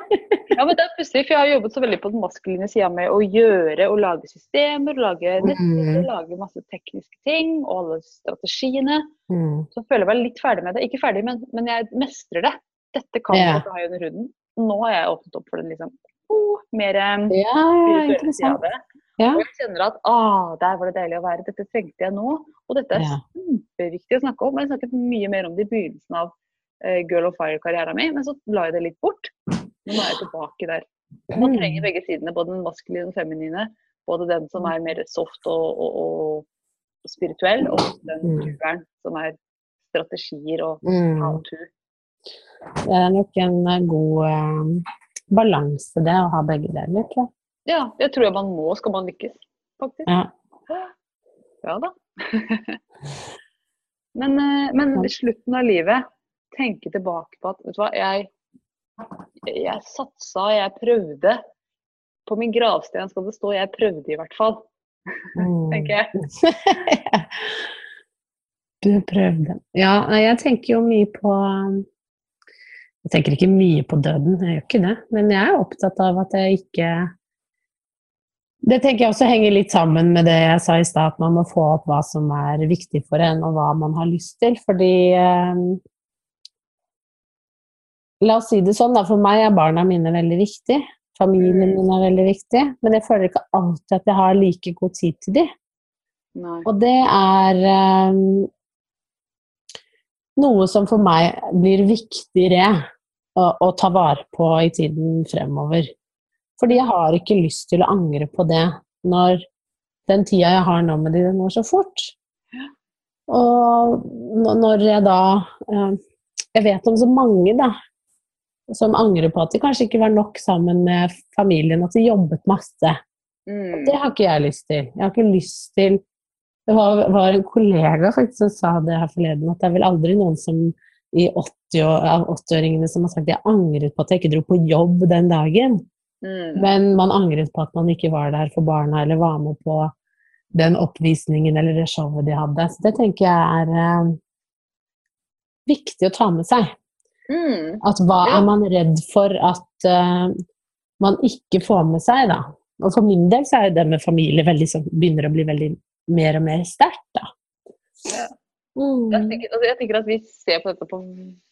ja, men det er pussig, for jeg har jobbet så veldig på den maskuline sida med å gjøre og lage systemer, lage nettsider, Mm. lage masse tekniske ting og alle strategiene. Mm. Så føler jeg meg litt ferdig med det. Ikke ferdig, men, men jeg mestrer det. Dette kan jeg ha under huden. Nå har jeg åpnet opp for den liksom oh, mer eh, Ja, interessant. det. Ja. Og jeg kjenner at ah, der var det deilig å være. Dette trengte jeg nå. Og dette er Ja. kjempeviktig å snakke om. Jeg snakket mye mer om det i begynnelsen av Girl of Fire-karrieren min, men så la jeg det litt bort. Nå er jeg tilbake der. Man Mm. trenger begge sidene, både den maskuline og den feminine. Både den som er mer soft og, og, og spirituell, og den Mm. som er strategier og Mm. how to. Det er nok en eh, god eh, balanse, det, å ha begge deler. jeg. Ja, det tror jeg man må skal man lykkes, faktisk. Ja. Ja da. men, eh, men slutten av livet, tenke tilbake på at vet du hva, jeg, jeg satsa, jeg prøvde. På min gravsten skal det stå 'jeg prøvde', i hvert fall. Mm. tenker jeg. Du prøvde. Ja, jeg tenker jo mye på Jeg tenker ikke mye på døden, jeg gjør ikke det. Men jeg er opptatt av at jeg ikke Det tenker jeg også henger litt sammen med det jeg sa i stad, at man må få opp hva som er viktig for en, og hva man har lyst til. Fordi eh, La oss si det sånn, da. For meg er barna mine veldig viktig. Familien min er veldig viktig. Men jeg føler ikke alltid at jeg har like god tid til dem. Og det er um, noe som for meg blir viktigere å, å ta vare på i tiden fremover. Fordi jeg har ikke lyst til å angre på det når den tida jeg har nå med de, den går så fort. Og når jeg da eh, Jeg vet om så mange, da, som angrer på at de kanskje ikke var nok sammen med familien, at de jobbet masse. Mm. Det har ikke jeg lyst til. Jeg har ikke lyst til Det var, var en kollega faktisk som sa det her forleden, at det er vel aldri noen som i 80 år- av 80-åringene som har sagt jeg angret på at jeg ikke dro på jobb den dagen. Mm. Men man angret på at man ikke var der for barna, eller var med på den oppvisningen eller det showet de hadde. Så det tenker jeg er eh, viktig å ta med seg. Mm. At hva Ja. er man redd for at uh, man ikke får med seg, da? Og for min del så er det med familie veldig, sånn- begynner å bli veldig mer og mer sterkt, da. Ja. Mm. Jeg tenker, altså jeg tenker at vi ser på dette på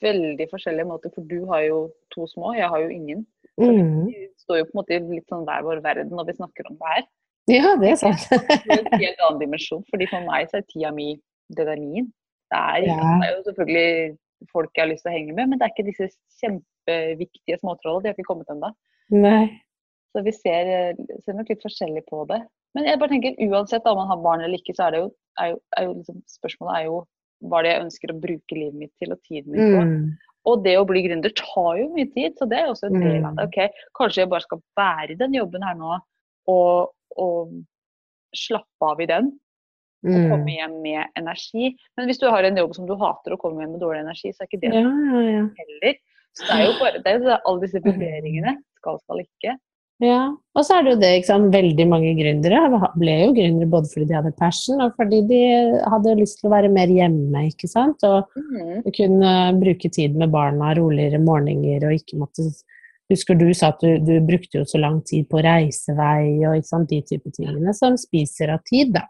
veldig forskjellige måter, for du har jo to små, jeg har jo ingen. Mm. Vi står jo på en måte i litt sånn hver vår verden når vi snakker om det her. Ja, det er sant. Det er en helt annen dimensjon, fordi for meg så er tida mi det er min. Det er, Ja. det er jo selvfølgelig folk jeg har lyst til å henge med, men det er ikke disse kjempeviktige småtrollene. De har ikke kommet ennå. Så vi ser, ser nok litt forskjellig på det. Men jeg bare tenker uansett om man har barn eller ikke, så er det jo, er jo, er jo liksom, spørsmålet er jo hva det jeg ønsker å bruke livet mitt til og tiden min på. Mm. Og det å bli gründer tar jo mye tid, så det er også en del av Mm. det. Ok, Kanskje jeg bare skal være i den jobben her nå og, og slappe av i den. Og Mm. komme hjem med energi. Men hvis du har en jobb som du hater og kommer hjem med dårlig energi, så er ikke det Ja, ja, ja. heller. Så det er jo bare det er jo alle disse vurderingene. Skal, skal ikke. Ja, og så er det jo det, ikke sant. Veldig mange gründere ble jo gründere både fordi de hadde passion, og fordi de hadde lyst til å være mer hjemme, ikke sant. Og mm. kunne bruke tid med barna, roligere morgener, og ikke måtte Husker du sa at du, du brukte jo så lang tid på reisevei og ikke sant, de type tingene som spiser av tid, da.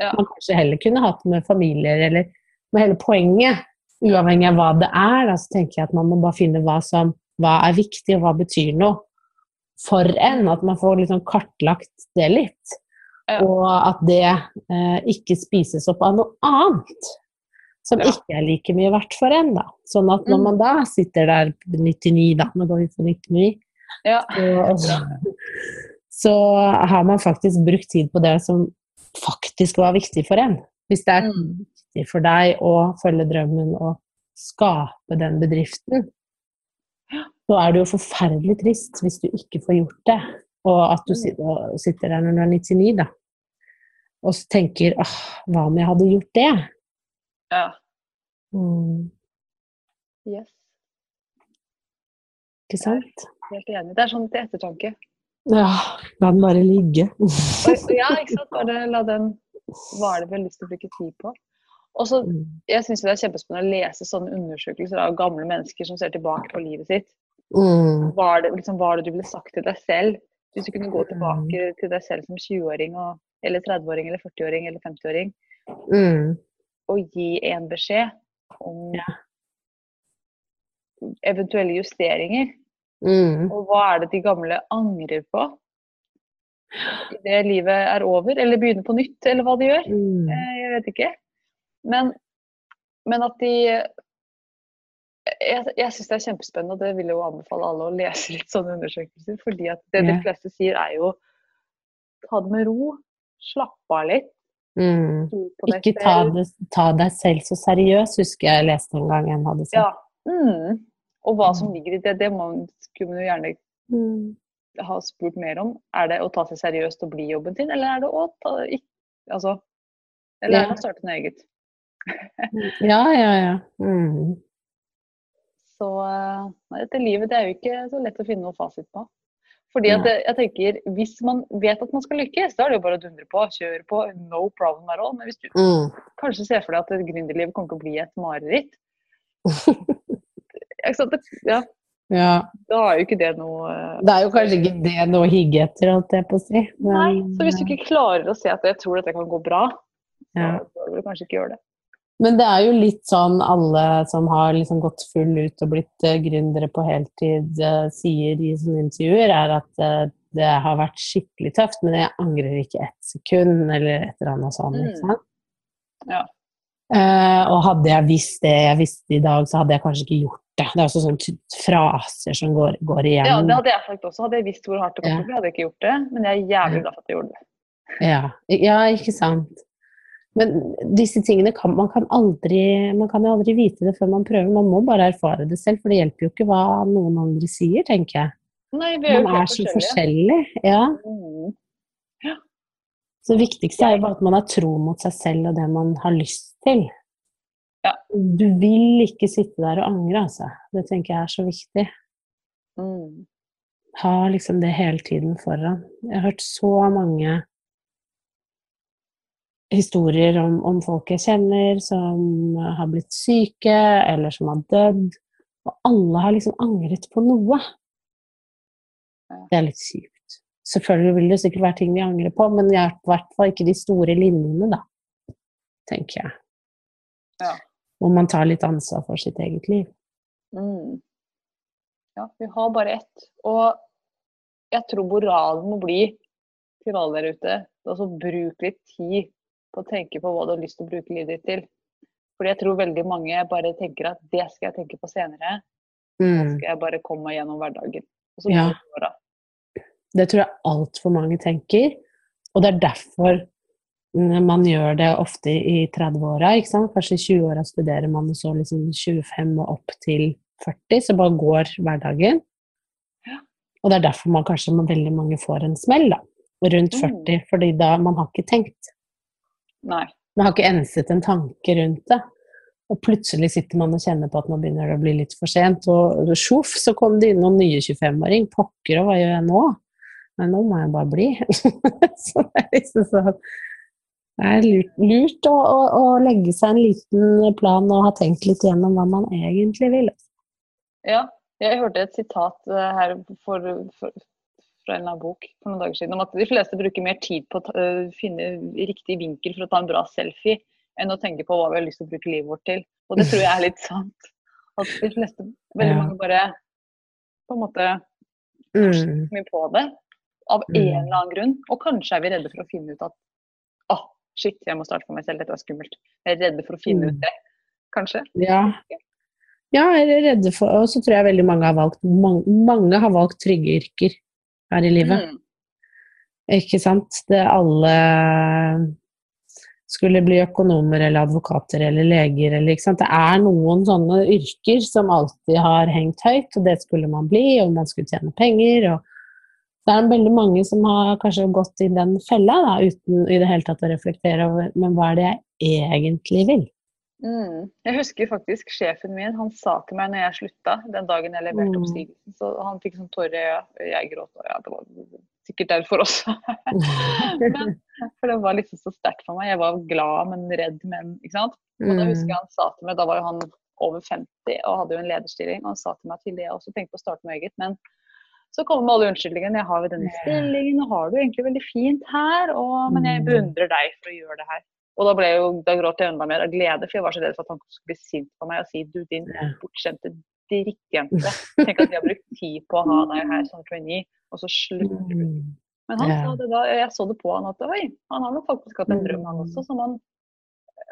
Ja. Man kanskje heller kunne hatt med familier, eller med hele poenget, uavhengig av hva det er, da, så tenker jeg at man må bare finne hva som hva er viktig, og hva betyr noe for en. At man får liksom kartlagt det litt. Ja. Og at det eh, ikke spises opp av noe annet. som Ja. ikke er like mye verdt for en, da. Sånn at når Mm. man da sitter der 99, da, nå går vi for 99, Ja. så, så har man faktisk brukt tid på det som faktisk var viktig for en. Hvis det er Mm. viktig for deg å følge drømmen og skape den bedriften, så er det jo forferdelig trist hvis du ikke får gjort det. Og at du Mm. sitter, sitter der når du er 99, da. Og så tenker åh, hva om jeg hadde gjort det? ja. Mm, Yes. ikke sant? Helt enig. Det er sånn til ettertanke. Ja, la den bare ligge. Ja, ikke sant. Bare la den vi har lyst til å bruke tid på? Og så, Mm. Jeg syns det er kjempespennende å lese sånne undersøkelser av gamle mennesker som ser tilbake på livet sitt. Mm, Hva er det, liksom, hva er det du ville sagt til deg selv hvis du kunne gå tilbake til deg selv som 20-åring, eller 30-åring, eller 40-åring eller 50-åring mm, og gi en beskjed om Ja. eventuelle justeringer? Mm. Og hva er det de gamle angrer på? Det livet er over, eller begynner på nytt, eller hva de gjør. Mm. Eh, Jeg vet ikke. Men, men at de Jeg, jeg syns det er kjempespennende, og det vil jeg jo anbefale alle å lese litt sånne undersøkelser. fordi at det de fleste sier, er jo ta det med ro. Slappe av litt. Mm. Ikke ta, det, ta deg selv så seriøst, husker jeg leste en gang en hadde sagt. Ja. Mm. Og hva som ligger i det, det må, skulle man jo gjerne Mm. ha spurt mer om. Er det å ta seg seriøst og bli jobben sin, eller er det å ta ikke Altså Eller er det å starte noe eget? Ja, ja, ja. Mm. Så eh, dette livet det er jo ikke så lett å finne noe fasit på. Fordi at Nei. jeg, jeg tenker, Hvis man vet at man skal lykkes, da er det jo bare å dundre på. Kjøre på. No problem at all. Men hvis du Mm. kanskje ser for deg at gründerlivet kommer til å bli et mareritt ja, ja. Da er jo ikke det noe eh, Det er jo kanskje ikke det noe å higge etter, holdt jeg på å si. Nei, så hvis du ikke klarer å se at jeg tror dette kan gå bra, så Ja. bør du kanskje ikke gjøre det. Men det er jo litt sånn alle som har liksom gått full ut og blitt uh, gründere på heltid, uh, sier i sånne intervjuer, er at uh, det har vært skikkelig tøft, men jeg angrer ikke ett sekund, eller et eller annet sånt. Mm. Ikke sant? Ja. Uh, og hadde jeg visst det jeg visste i dag, så hadde jeg kanskje ikke gjort det. Er også sånne fraser som går, går igjen. Ja, det hadde jeg sagt også. Hadde jeg visst hvor hardt det kom Ja. til å bli, hadde jeg ikke gjort det. Men jeg er jævlig glad for at jeg gjorde det. Ja, ja ikke sant. Men disse tingene kan man kan aldri Man kan jo aldri vite det før man prøver. Man må bare erfare det selv, for det hjelper jo ikke hva noen andre sier, tenker jeg. Nei, vi er jo Man er så forskjellig. Ja. Mm. Så det viktigste er jo bare at man har tro mot seg selv og det man har lyst til. Ja. Du vil ikke sitte der og angre, altså. Det tenker jeg er så viktig. Mm. Ha liksom det hele tiden foran. Jeg har hørt så mange historier om, om folk jeg kjenner som har blitt syke, eller som har dødd. Og alle har liksom angret på noe. Det er litt sykt. Selvfølgelig vil det sikkert være ting vi angrer på, men i hvert fall ikke de store linjene, da. Tenker jeg. Ja. Hvor man tar litt ansvar for sitt eget liv. Mm. Ja, vi har bare ett. Og jeg tror moralen må bli til alle der ute altså bruk litt tid på å tenke på hva du har lyst til å bruke livet ditt til. Fordi jeg tror veldig mange bare tenker at det skal jeg tenke på senere. Mm. Skal jeg bare komme meg gjennom hverdagen. Og så Ja. det. Det tror jeg altfor mange tenker. Og det er derfor man gjør det ofte i 30-åra. ikke sant? Kanskje i 20-åra studerer man, og så liksom 25 og opp til 40, så bare går hverdagen. Ja. Og det er derfor man kanskje veldig mange får en smell, da. Rundt Mm. 40, fordi da man har ikke tenkt. Nei. Man har ikke enset en tanke rundt det. Og plutselig sitter man og kjenner på at nå begynner det å bli litt for sent, og sjoff, så kom det inn noen nye 25-åring. Pokker, og hva gjør jeg nå? Nei, nå må jeg bare bli. så det er liksom sånn Det er lurt, lurt å, å, å legge seg en liten plan og ha tenkt litt gjennom hva man egentlig vil. Ja, jeg hørte et sitat eh, her for, for, fra en annen bok for noen dager siden om at de fleste bruker mer tid på å ta- øh, finne riktig vinkel for å ta en bra selfie, enn å tenke på hva vi har lyst til å bruke livet vårt til. Og det tror jeg er litt sant. At de fleste, veldig mange bare på en måte Mm. mye på det av Mm. en eller annen grunn. Og kanskje er vi redde for å finne ut at å, shit, jeg må starte for meg selv, dette var skummelt. Jeg er redde for å finne Mm. ut det. kanskje. Ja. ja, er redde for Og så tror jeg veldig mange har valgt mange, mange har valgt trygge yrker her i livet. Mm. Ikke sant? Det alle skulle bli økonomer eller advokater eller leger eller ikke sant. Det er noen sånne yrker som alltid har hengt høyt, og det skulle man bli, og man skulle tjene penger. og det er veldig mange som har kanskje gått i den fella da, uten i det hele tatt å reflektere over men hva er det jeg egentlig vil? Mm. Jeg husker faktisk sjefen min, han sa til meg når jeg slutta, den dagen jeg leverte Mm. oppsigelsen, så han fikk sånn tårer i øya. Jeg gråt, og ja, det var sikkert derfor også. men, for det var liksom så sterkt for meg. Jeg var glad, men redd, men ikke sant. Og da husker jeg han sa til meg, da var jo han over 50 og hadde jo en lederstilling, og han sa til meg til det jeg også tenkte på å starte med eget, men så kommer med alle unnskyldningene. Jeg har jo denne stillingen, og har det jo egentlig veldig fint her, og, men jeg Mm. beundrer deg for å gjøre det her. Og da, ble jeg jo, da gråt jeg enda mer av glede, for jeg var så redd for at han skulle bli sint på meg og si du din bortskjemte drikkejente', Tenk at de har brukt tid på å ha deg her som trainee, og så slutter du. Mm. Men han sa det da, jeg så det på han at oi, han har nok faktisk hatt en drøm han også, som han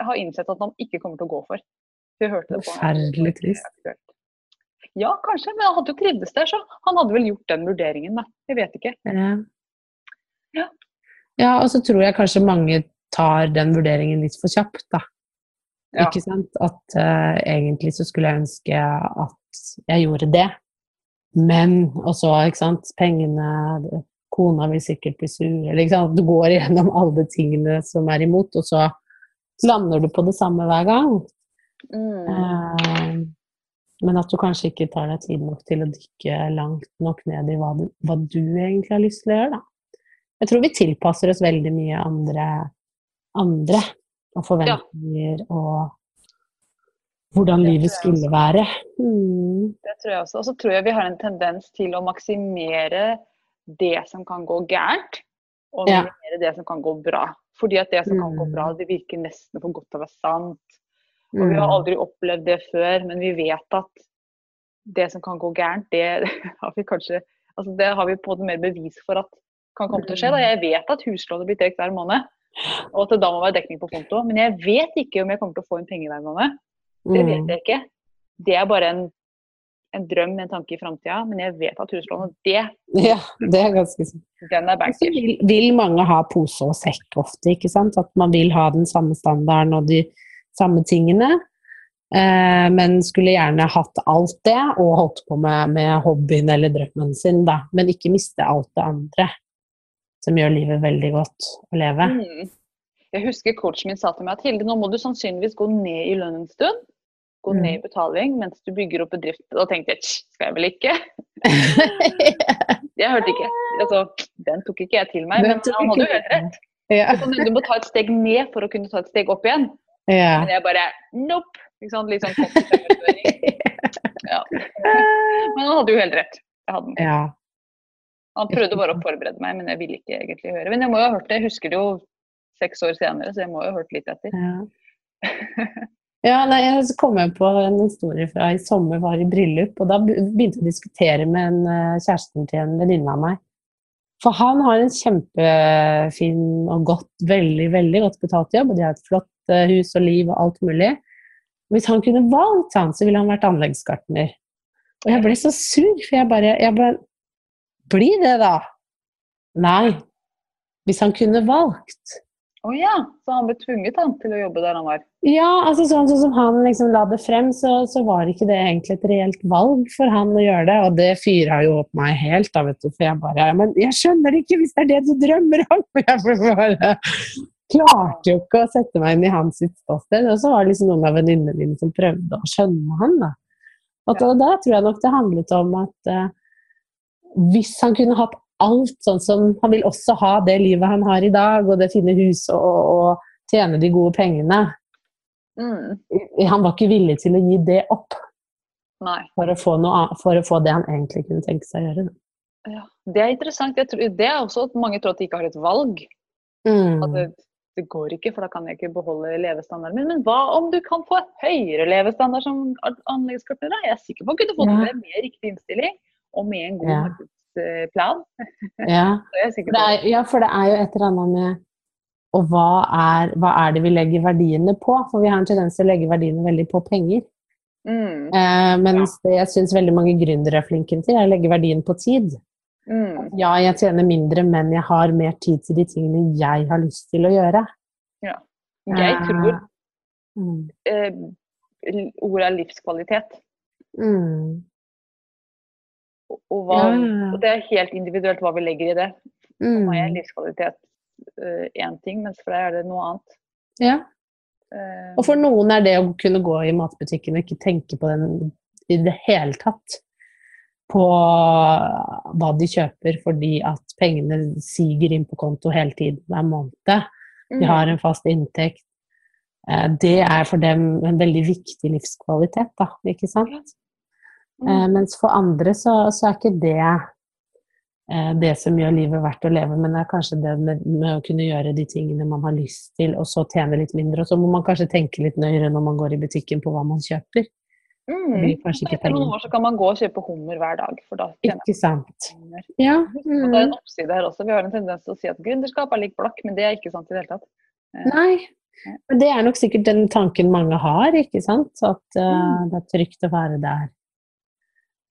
har innsett at han ikke kommer til å gå for. Vi hørte det på. Forferdelig trist. Ja, kanskje, men han hadde jo trivdes der, så han hadde vel gjort den vurderingen, da. Jeg vet ikke. Ja. Ja. ja, og så tror jeg kanskje mange tar den vurderingen litt for kjapt, da. Ja. Ikke sant? At uh, egentlig så skulle jeg ønske at jeg gjorde det. Men Og så, ikke sant, pengene Kona vil sikkert bli sur, eller ikke sant. Du går igjennom alle tingene som er imot, og så lander du på det samme hver gang. Mm. Eh, men at du kanskje ikke tar deg tid nok til å dykke langt nok ned i hva du, hva du egentlig har lyst til å gjøre, da. Jeg tror vi tilpasser oss veldig mye andre, andre og forventninger og hvordan livet skulle være. Mm. Det tror jeg også. Og så tror jeg vi har en tendens til å maksimere det som kan gå gærent, og Ja. det som kan gå bra. Fordi at det som kan gå Mm. bra, det virker nesten for godt til å være sant. Og vi Mm. har aldri opplevd det før, men vi vet at det som kan gå gærent, det har vi kanskje altså Det har vi på en måte mer bevis for at kan komme til å skje. Da. Jeg vet at huslånet blir trukket hver måned, og at det da må være dekning på konto. Men jeg vet ikke om jeg kommer til å få inn penger hver måned. Det vet Mm. jeg ikke. Det er bare en, en drøm, en tanke i framtida. Men jeg vet at huslånet, det, Ja, det er ganske sant. den er bankers. vil, vil mange ha pose og sekk ofte, ikke sant? At man vil ha den samme standarden og de samme tingene. Eh, men skulle gjerne hatt alt det og holdt på med, med hobbyen eller drømmen sin, da. Men ikke miste alt det andre som gjør livet veldig godt å leve. Mm. Jeg husker coachen min sa til meg at Hilde, nå må du sannsynligvis gå ned i lønn en stund. Gå Mm. ned i betaling mens du bygger opp bedrift. Da tenkte jeg skal jeg vel ikke? Jeg hørte ikke. Altså, den tok ikke jeg til meg, Den men han hadde jo helt rett. ja. Du må ta et steg ned for å kunne ta et steg opp igjen. Ja. Men jeg bare nope. Ikke sant? Litt sånn. Ja. Men han hadde jo helt rett. Jeg hadde den. ja. Han prøvde bare å forberede meg, men jeg ville ikke egentlig høre. Men jeg må jo ha hørt det. Jeg husker det jo seks år senere, så jeg må jo ha hørt litt etter. Ja. ja, nei, jeg kom på en historie fra i sommer, var i bryllup, og da begynte jeg å diskutere med en, eh, kjæresten til en venninne av meg. For han har en kjempefin og godt, veldig, veldig godt betalt jobb, og de har et flott hus og liv og alt mulig. Hvis han kunne valgt, han, så ville han vært anleggsgartner. Og jeg ble så sur, for jeg bare, jeg bare Bli det, da! Nei. Hvis han kunne valgt. Å ja, så han ble tvunget han, til å jobbe der han var. Ja, altså sånn, sånn som han liksom la det frem, så, så var ikke det egentlig et reelt valg for han å gjøre det. Og det fyra jo opp meg helt, da, vet du. For jeg bare Men jeg skjønner det ikke hvis det er det du drømmer om! Jeg bare klarte jo ikke å sette meg inn i hans ståsted. Og så var det liksom noen av venninnene mine som prøvde å skjønne han, da. Og da, da tror jeg nok det handlet om at uh, hvis han kunne hatt alt sånn som Han vil også ha det livet han har i dag, og det fine huset og, og tjene de gode pengene. Mm. Han var ikke villig til å gi det opp for å annet- for å få det han egentlig kunne tenke seg å gjøre. Ja, det er interessant. Tror, det er også at mange tror at de ikke har et valg. At Mm. det, det går ikke, for da kan jeg ikke beholde levestandarden min. Men hva om du kan få høyere levestandard som an- anleggsgartner? Jeg er sikker på at du kunne fått Ja. det med riktig innstilling og med en god Ja. markedsplan. Ja. Er, ja, for det er jo et eller annet med og hva er, hva er det vi legger verdiene på? For vi har en tendens til å legge verdiene veldig på penger. Mm. Eh, mens det jeg syns veldig mange gründere er flinke til, er å legge verdien på tid. Mm. Ja, jeg tjener mindre, men jeg har mer tid til de tingene jeg har lyst til å gjøre. Jeg tror Mm. eh, ordet er livskvalitet. Mm. Og, hva, Ja, ja, ja. og det er helt individuelt hva vi legger i det. For meg er Mm. livskvalitet én ting, mens for deg er det noe annet. Ja. Uh, Og for noen er det å kunne gå i matbutikken og ikke tenke på den i det hele tatt. På hva de kjøper fordi at pengene siger inn på konto hele tiden hver måned. De har en fast inntekt. Eh, Det er for dem en veldig viktig livskvalitet, da, ikke sant? Mm. Eh, Mens for andre så, så er ikke det eh, det som gjør livet verdt å leve, men det er kanskje det med, med å kunne gjøre de tingene man har lyst til, og så tjene litt mindre. Og så må man kanskje tenke litt nøyere når man går i butikken på hva man kjøper. Mm. Etter noen år så kan man gå og kjøpe hummer hver dag, for da Ikke sant. Ja. Mm. Og det er en Mm. oppside her også. Vi har en tendens til å si at gründerskap er lik blakk, men det er ikke sant i det hele tatt. Nei. Men det er nok sikkert den tanken mange har, ikke sant? At eh, Mm. det er trygt å være der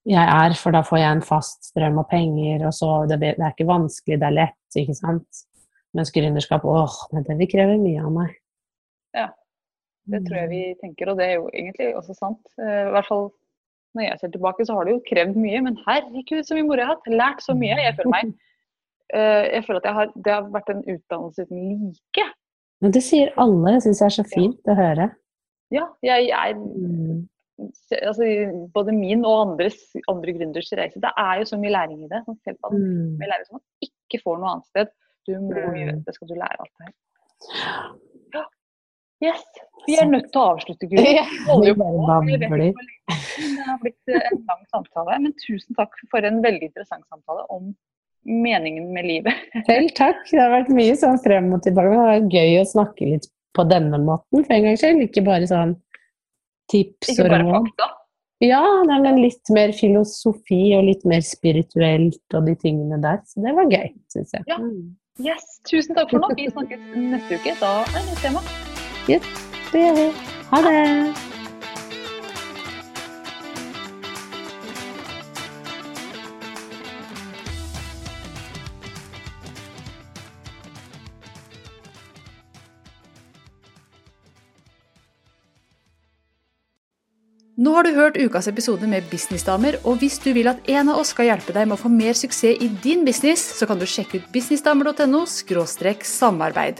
jeg er, for da får jeg en fast strøm av penger, og så det, det er ikke vanskelig, det er lett, ikke sant? Mens gründerskap, åh, men det vil kreve mye av meg. Ja, Det tror jeg vi tenker, og det er jo egentlig også sant. Eh, I hvert fall når jeg ser tilbake, så har det jo krevd mye, men herregud så mye moro jeg har hatt. Lært så mye. Jeg føler meg eh, jeg føler at jeg har, det har vært en utdannelse uten like. Men det sier alle, det syns jeg er så fint å høre. Ja, jeg jeg Mm. altså, Både min og andres, andre gründers reise. Det er jo så mye læring i det. Sånn, selv at Mm. læring som man ikke får noe annet sted. Du må Mm. gjøre det, skal du lære alt det her. Yes. Vi er nødt til å avslutte, Guri. Ja, Vi bare babler. Det har blitt eh, en lang samtale. Men tusen takk for en veldig interessant samtale om meningen med livet. Selv takk. Det har vært mye sånn frem og tilbake. Det har vært gøy å snakke litt på denne måten for en gangs skyld. Ikke bare sånn tips Ikke bare fakta. Ja, men litt mer filosofi og litt mer spirituelt og de tingene der. Så det var gøy, syns jeg. Ja. Yes, Tusen takk for nå. Vi snakkes neste uke. Da er det nytt tema. Det gjør vi. Ha det. Nå har du hørt ukas episode med Businessdamer, og hvis du vil at en av oss skal hjelpe deg med å få mer suksess i din business, så kan du sjekke ut businessdamer.no samarbeid.